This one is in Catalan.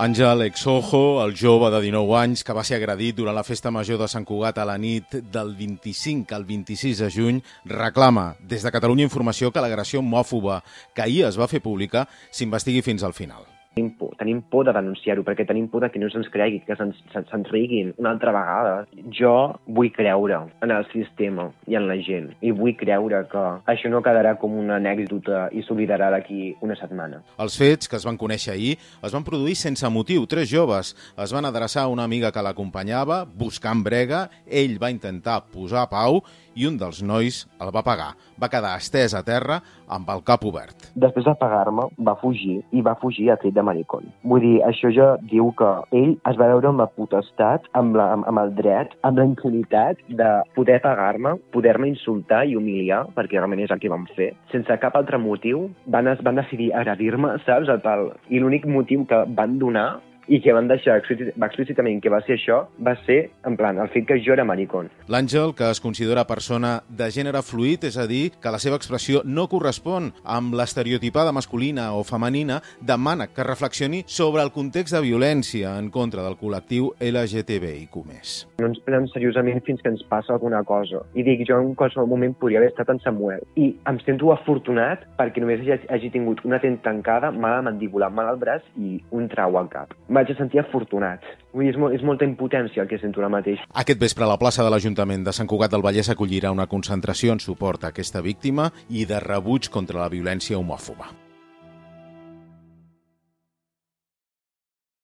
Àngel Exojo, el jove de 19 anys que va ser agredit durant la festa major de Sant Cugat a la nit del 25 al 26 de juny, reclama des de Catalunya Informació que l'agressió homòfoba que ahir es va fer pública s'investigui fins al final. Tenim por, tenim por de denunciar-ho, perquè tenim por de que no se'ns cregui, que se'ns se, se riguin una altra vegada. Jo vull creure en el sistema i en la gent, i vull creure que això no quedarà com una anècdota i s'oblidarà d'aquí una setmana. Els fets, que es van conèixer ahir, es van produir sense motiu. Tres joves es van adreçar a una amiga que l'acompanyava, buscant brega, ell va intentar posar pau i un dels nois el va pagar. Va quedar estès a terra amb el cap obert. Després de pagar-me, va fugir, i va fugir a crit de maricón. Vull dir, això ja diu que ell es va veure amb la potestat, amb, la, amb, amb el dret, amb la impunitat de poder pagar-me, poder-me insultar i humiliar, perquè realment és el que van fer, sense cap altre motiu, van, es, van decidir agredir-me, saps? A tal. I l'únic motiu que van donar i que van deixar explícit, explícitament que va ser això, va ser, en plan, el fet que jo era maricón. L'Àngel, que es considera persona de gènere fluid, és a dir, que la seva expressió no correspon amb l'estereotipada masculina o femenina, demana que reflexioni sobre el context de violència en contra del col·lectiu LGTBIQ+. No ens prenem seriosament fins que ens passa alguna cosa. I dic, jo en qualsevol moment podria haver estat en Samuel. I em sento afortunat perquè només hagi, hagi tingut una tent tancada, mala mandíbula, mal al braç i un trau al cap vaig a sentir afortunat. Vull dir, és, molt, és molta impotència el que sento ara mateix. Aquest vespre a la plaça de l'Ajuntament de Sant Cugat del Vallès acollirà una concentració en suport a aquesta víctima i de rebuig contra la violència homòfoba.